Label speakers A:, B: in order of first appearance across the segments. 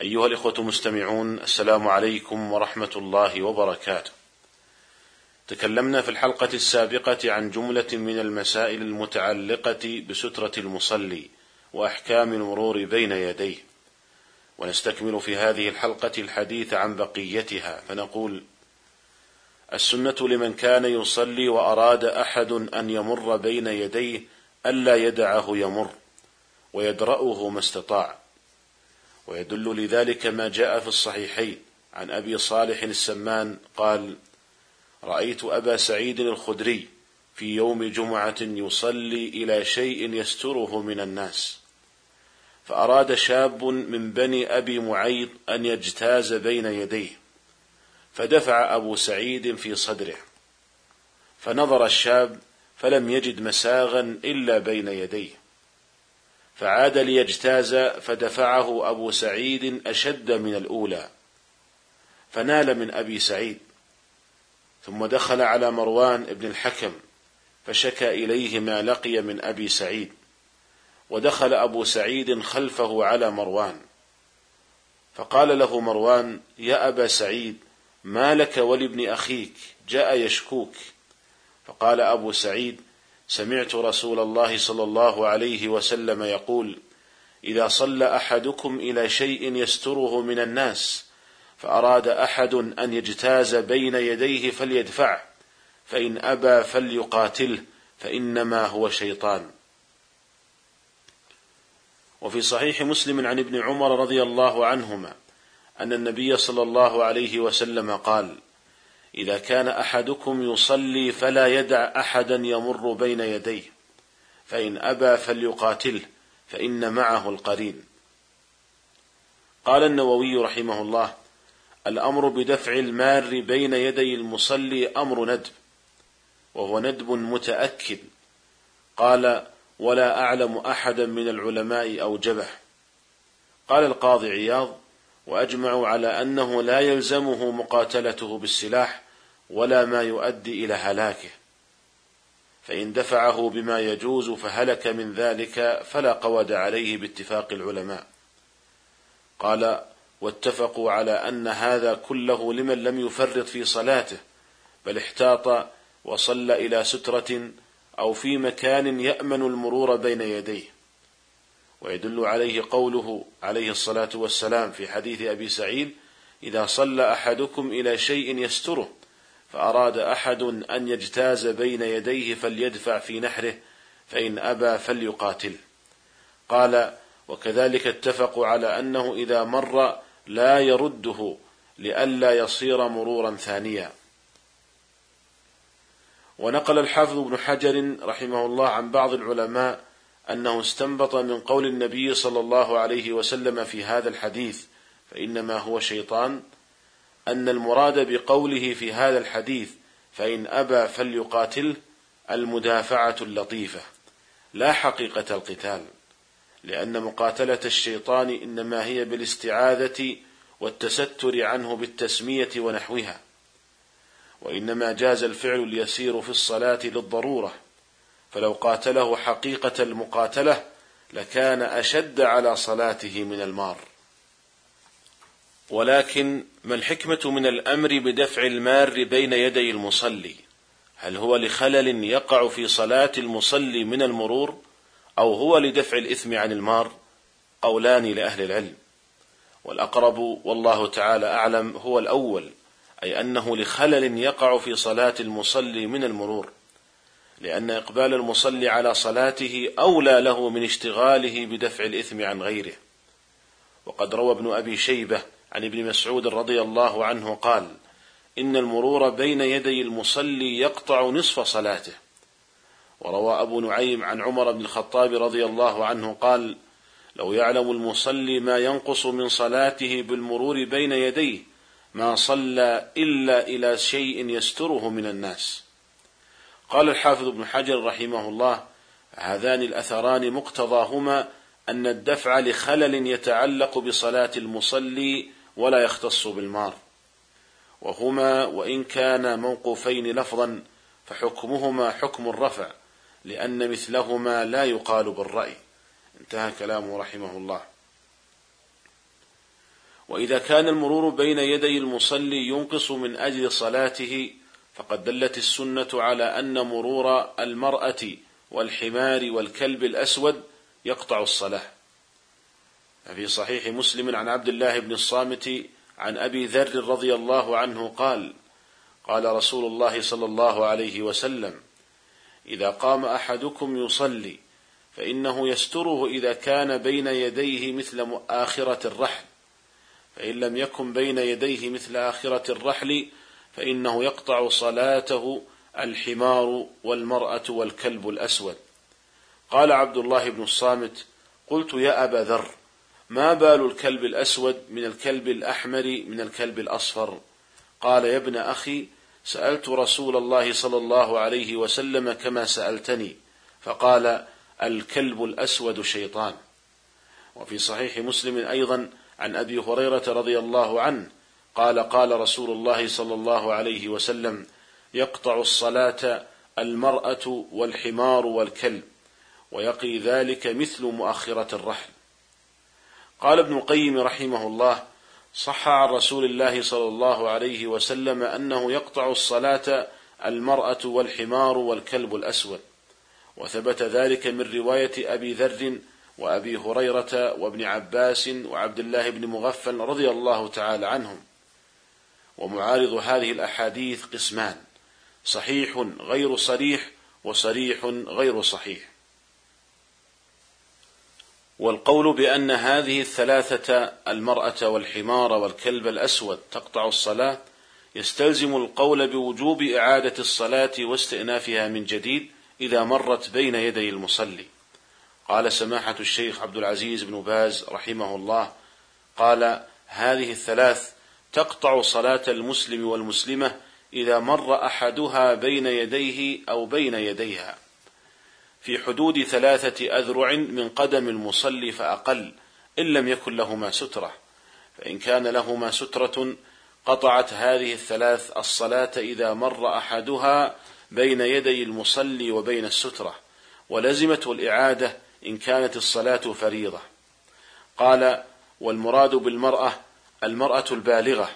A: أيها الإخوة المستمعون السلام عليكم ورحمة الله وبركاته. تكلمنا في الحلقة السابقة عن جملة من المسائل المتعلقة بسترة المصلي وأحكام المرور بين يديه. ونستكمل في هذه الحلقة الحديث عن بقيتها فنقول: السنة لمن كان يصلي وأراد أحد أن يمر بين يديه ألا يدعه يمر ويدرأه ما استطاع. ويدل لذلك ما جاء في الصحيحين. عن أبي صالح السمان قال رأيت أبا سعيد الخدري في يوم جمعة يصلي إلى شيء يستره من الناس فأراد شاب من بني أبي معيط أن يجتاز بين يديه فدفع أبو سعيد في صدره فنظر الشاب فلم يجد مساغا إلا بين يديه. فعاد ليجتاز فدفعه أبو سعيد أشد من الأولى فنال من أبي سعيد ثم دخل على مروان بن الحكم فشكى إليه ما لقي من أبي سعيد ودخل أبو سعيد خلفه على مروان فقال له مروان يا أبا سعيد ما لك ولابن أخيك؟ جاء يشكوك. فقال أبو سعيد سمعت رسول الله صلى الله عليه وسلم يقول إذا صلى أحدكم إلى شيء يستره من الناس فأراد أحد أن يجتاز بين يديه فليدفعه فإن أبى فليقاتله فإنما هو شيطان. وفي صحيح مسلم عن ابن عمر رضي الله عنهما أن النبي صلى الله عليه وسلم قال إذا كان أحدكم يصلي فلا يدع أحدا يمر بين يديه فإن أبى فليقاتله فإن معه القرين. قال النووي رحمه الله الأمر بدفع المار بين يدي المصلي أمر ندب وهو ندب متأكد. قال ولا أعلم أحدا من العلماء أوجبه. قال القاضي عياض وأجمعوا على أنه لا يلزمه مقاتلته بالسلاح ولا ما يؤدي إلى هلاكه. فإن دفعه بما يجوز فهلك من ذلك فلا قود عليه باتفاق العلماء. قال واتفقوا على أن هذا كله لمن لم يفرط في صلاته بل احتاط وصلى إلى سترة أو في مكان يأمن المرور بين يديه. ويدل عليه قوله عليه الصلاة والسلام في حديث أبي سعيد إذا صلى أحدكم إلى شيء يستره فأراد أحد أن يجتاز بين يديه فليدفع في نحره فإن أبى فليقاتل. قال وكذلك اتفقوا على أنه إذا مر لا يرده لئلا يصير مرورا ثانيا. ونقل الحافظ ابن حجر رحمه الله عن بعض العلماء أنه استنبط من قول النبي صلى الله عليه وسلم في هذا الحديث فإنما هو شيطان. أن المراد بقوله في هذا الحديث فإن أبى فليقاتله المدافعة اللطيفة. لا حقيقة القتال لأن مقاتلة الشيطان إنما هي بالاستعاذة والتستر عنه بالتسمية ونحوها. وإنما جاز الفعل اليسير في الصلاة للضرورة. فلو قاتله حقيقة المقاتلة لكان أشد على صلاته من المار. ولكن ما الحكمة من الأمر بدفع المار بين يدي المصلي؟ هل هو لخلل يقع في صلاة المصلي من المرور أو هو لدفع الإثم عن المار؟ قولان لأهل العلم. والأقرب والله تعالى أعلم هو الأول أي أنه لخلل يقع في صلاة المصلي من المرور. لأن إقبال المصلي على صلاته أولى له من اشتغاله بدفع الإثم عن غيره. وقد روى ابن أبي شيبة عن ابن مسعود رضي الله عنه قال إن المرور بين يدي المصلي يقطع نصف صلاته. وروى أبو نعيم عن عمر بن الخطاب رضي الله عنه قال لو يعلم المصلي ما ينقص من صلاته بالمرور بين يديه ما صلى إلا إلى شيء يستره من الناس. قال الحافظ ابن حجر رحمه الله هذان الأثران مقتضاهما أن الدفع لخلل يتعلق بصلاة المصلي ولا يختص بالمار. وهما وإن كانا موقوفين لفظا فحكمهما حكم الرفع لأن مثلهما لا يقال بالرأي. انتهى كلامه رحمه الله. وإذا كان المرور بين يدي المصلي ينقص من أجل صلاته فقد دلت السنة على أن مرور المرأة والحمار والكلب الأسود يقطع الصلاة. في صحيح مسلم عن عبد الله بن الصامت عن أبي ذر رضي الله عنه قال قال رسول الله صلى الله عليه وسلم إذا قام أحدكم يصلي فإنه يستره إذا كان بين يديه مثل آخرة الرحل فإن لم يكن بين يديه مثل آخرة الرحل فإنه يقطع صلاته الحمار والمرأة والكلب الأسود. قال عبد الله بن الصامت قلت يا أبا ذر ما بال الكلب الأسود من الكلب الأحمر من الكلب الأصفر؟ قال يا ابن أخي سألت رسول الله صلى الله عليه وسلم كما سألتني فقال الكلب الأسود شيطان. وفي صحيح مسلم أيضا عن أبي هريرة رضي الله عنه قال قال رسول الله صلى الله عليه وسلم يقطع الصلاة المرأة والحمار والكلب ويقي ذلك مثل مؤخرة الرحل. قال ابن القيم رحمه الله صح عن رسول الله صلى الله عليه وسلم أنه يقطع الصلاة المرأة والحمار والكلب الأسود. وثبت ذلك من رواية أبي ذر وأبي هريرة وابن عباس وعبد الله بن مغفل رضي الله تعالى عنهم. ومعارض هذه الأحاديث قسمان صحيح غير صريح وصريح غير صحيح. والقول بأن هذه الثلاثة المرأة والحمار والكلب الأسود تقطع الصلاة يستلزم القول بوجوب إعادة الصلاة واستئنافها من جديد إذا مرت بين يدي المصلي. قال سماحة الشيخ عبد العزيز بن باز رحمه الله قال هذه الثلاث تقطع صلاة المسلم والمسلمة إذا مر أحدها بين يديه أو بين يديها. في حدود ثلاثة أذرع من قدم المصلي فأقل إن لم يكن لهما سترة. فإن كان لهما سترة قطعت هذه الثلاث الصلاة إذا مر أحدها بين يدي المصلي وبين السترة. ولزمته الإعادة إن كانت الصلاة فريضة. قال والمراد بالمرأة المرأة البالغة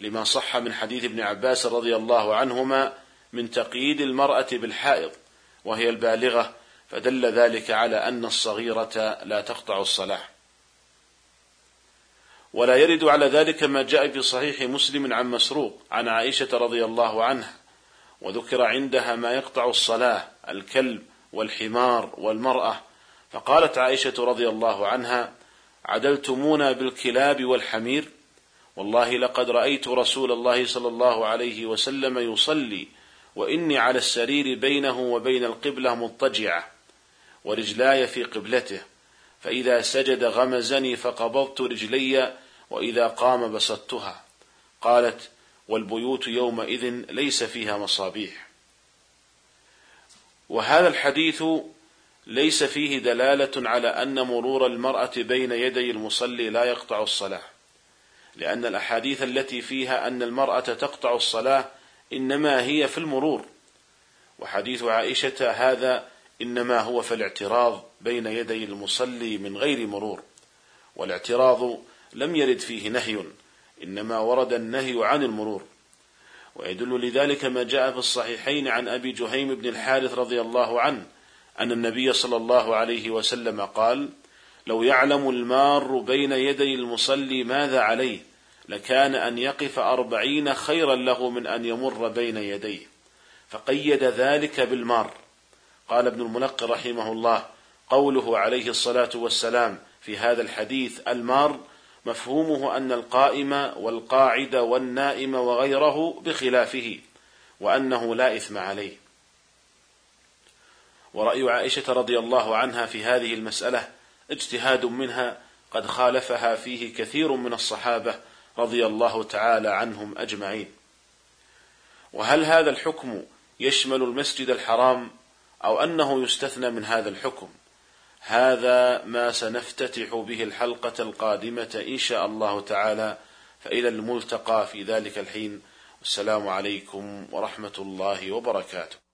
A: لما صح من حديث ابن عباس رضي الله عنهما من تقييد المرأة بالحائض وهي البالغة فدل ذلك على أن الصغيرة لا تقطع الصلاة ولا يرد على ذلك ما جاء في صحيح مسلم عن مسروق عن عائشة رضي الله عنها وذكر عندها ما يقطع الصلاة الكلب والحمار والمرأة. فقالت عائشة رضي الله عنها عدلتمونا بالكلاب والحمير والله لقد رأيت رسول الله صلى الله عليه وسلم يصلي وإني على السرير بينه وبين القبلة مضطجعة ورجلاي في قبلته فإذا سجد غمزني فقبضت رجلي وإذا قام بسطتها قالت والبيوت يومئذ ليس فيها مصابيح. وهذا الحديث ليس فيه دلالة على أن مرور المرأة بين يدي المصلي لا يقطع الصلاة. لأن الأحاديث التي فيها أن المرأة تقطع الصلاة إنما هي في المرور. وحديث عائشة هذا إنما هو في الاعتراض بين يدي المصلي من غير مرور. والاعتراض لم يرد فيه نهي إنما ورد النهي عن المرور. ويدل لذلك ما جاء في الصحيحين عن أبي جهيم بن الحارث رضي الله عنه أن النبي صلى الله عليه وسلم قال لو يعلم المار بين يدي المصلي ماذا عليه؟ لكان أن يقف أربعين خيرا له من أن يمر بين يديه فقيد ذلك بالمار قال ابن الملق رحمه الله قوله عليه الصلاة والسلام في هذا الحديث المار مفهومه أن القائم والقاعد والنائم وغيره بخلافه وأنه لا إثم عليه. ورأي عائشة رضي الله عنها في هذه المسألة اجتهاد منها قد خالفها فيه كثير من الصحابة رضي الله تعالى عنهم أجمعين. وهل هذا الحكم يشمل المسجد الحرام أو أنه يستثنى من هذا الحكم؟ هذا ما سنفتتح به الحلقة القادمة إن شاء الله تعالى فإلى الملتقى في ذلك الحين والسلام عليكم ورحمة الله وبركاته.